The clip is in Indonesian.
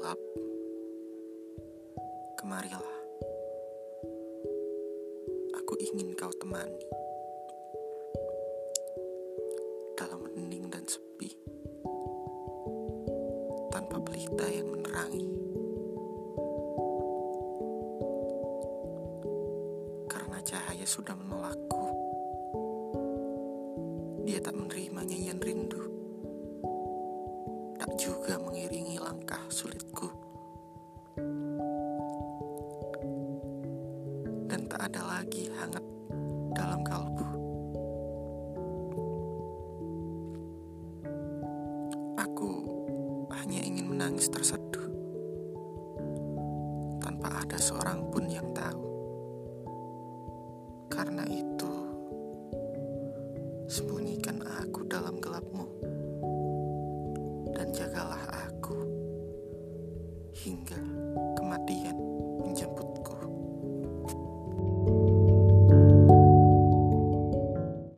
gelap, kemarilah. Aku ingin kau temani dalam hening dan sepi, tanpa pelita yang menerangi. Karena cahaya sudah menolakku, dia tak menerima nyanyian rindu juga mengiringi langkah sulitku dan tak ada lagi hangat dalam kalbu. Aku hanya ingin menangis terseduh tanpa ada seorang pun yang tahu. Karena itu, sembunyikan aku dalam gelapmu jagalah aku hingga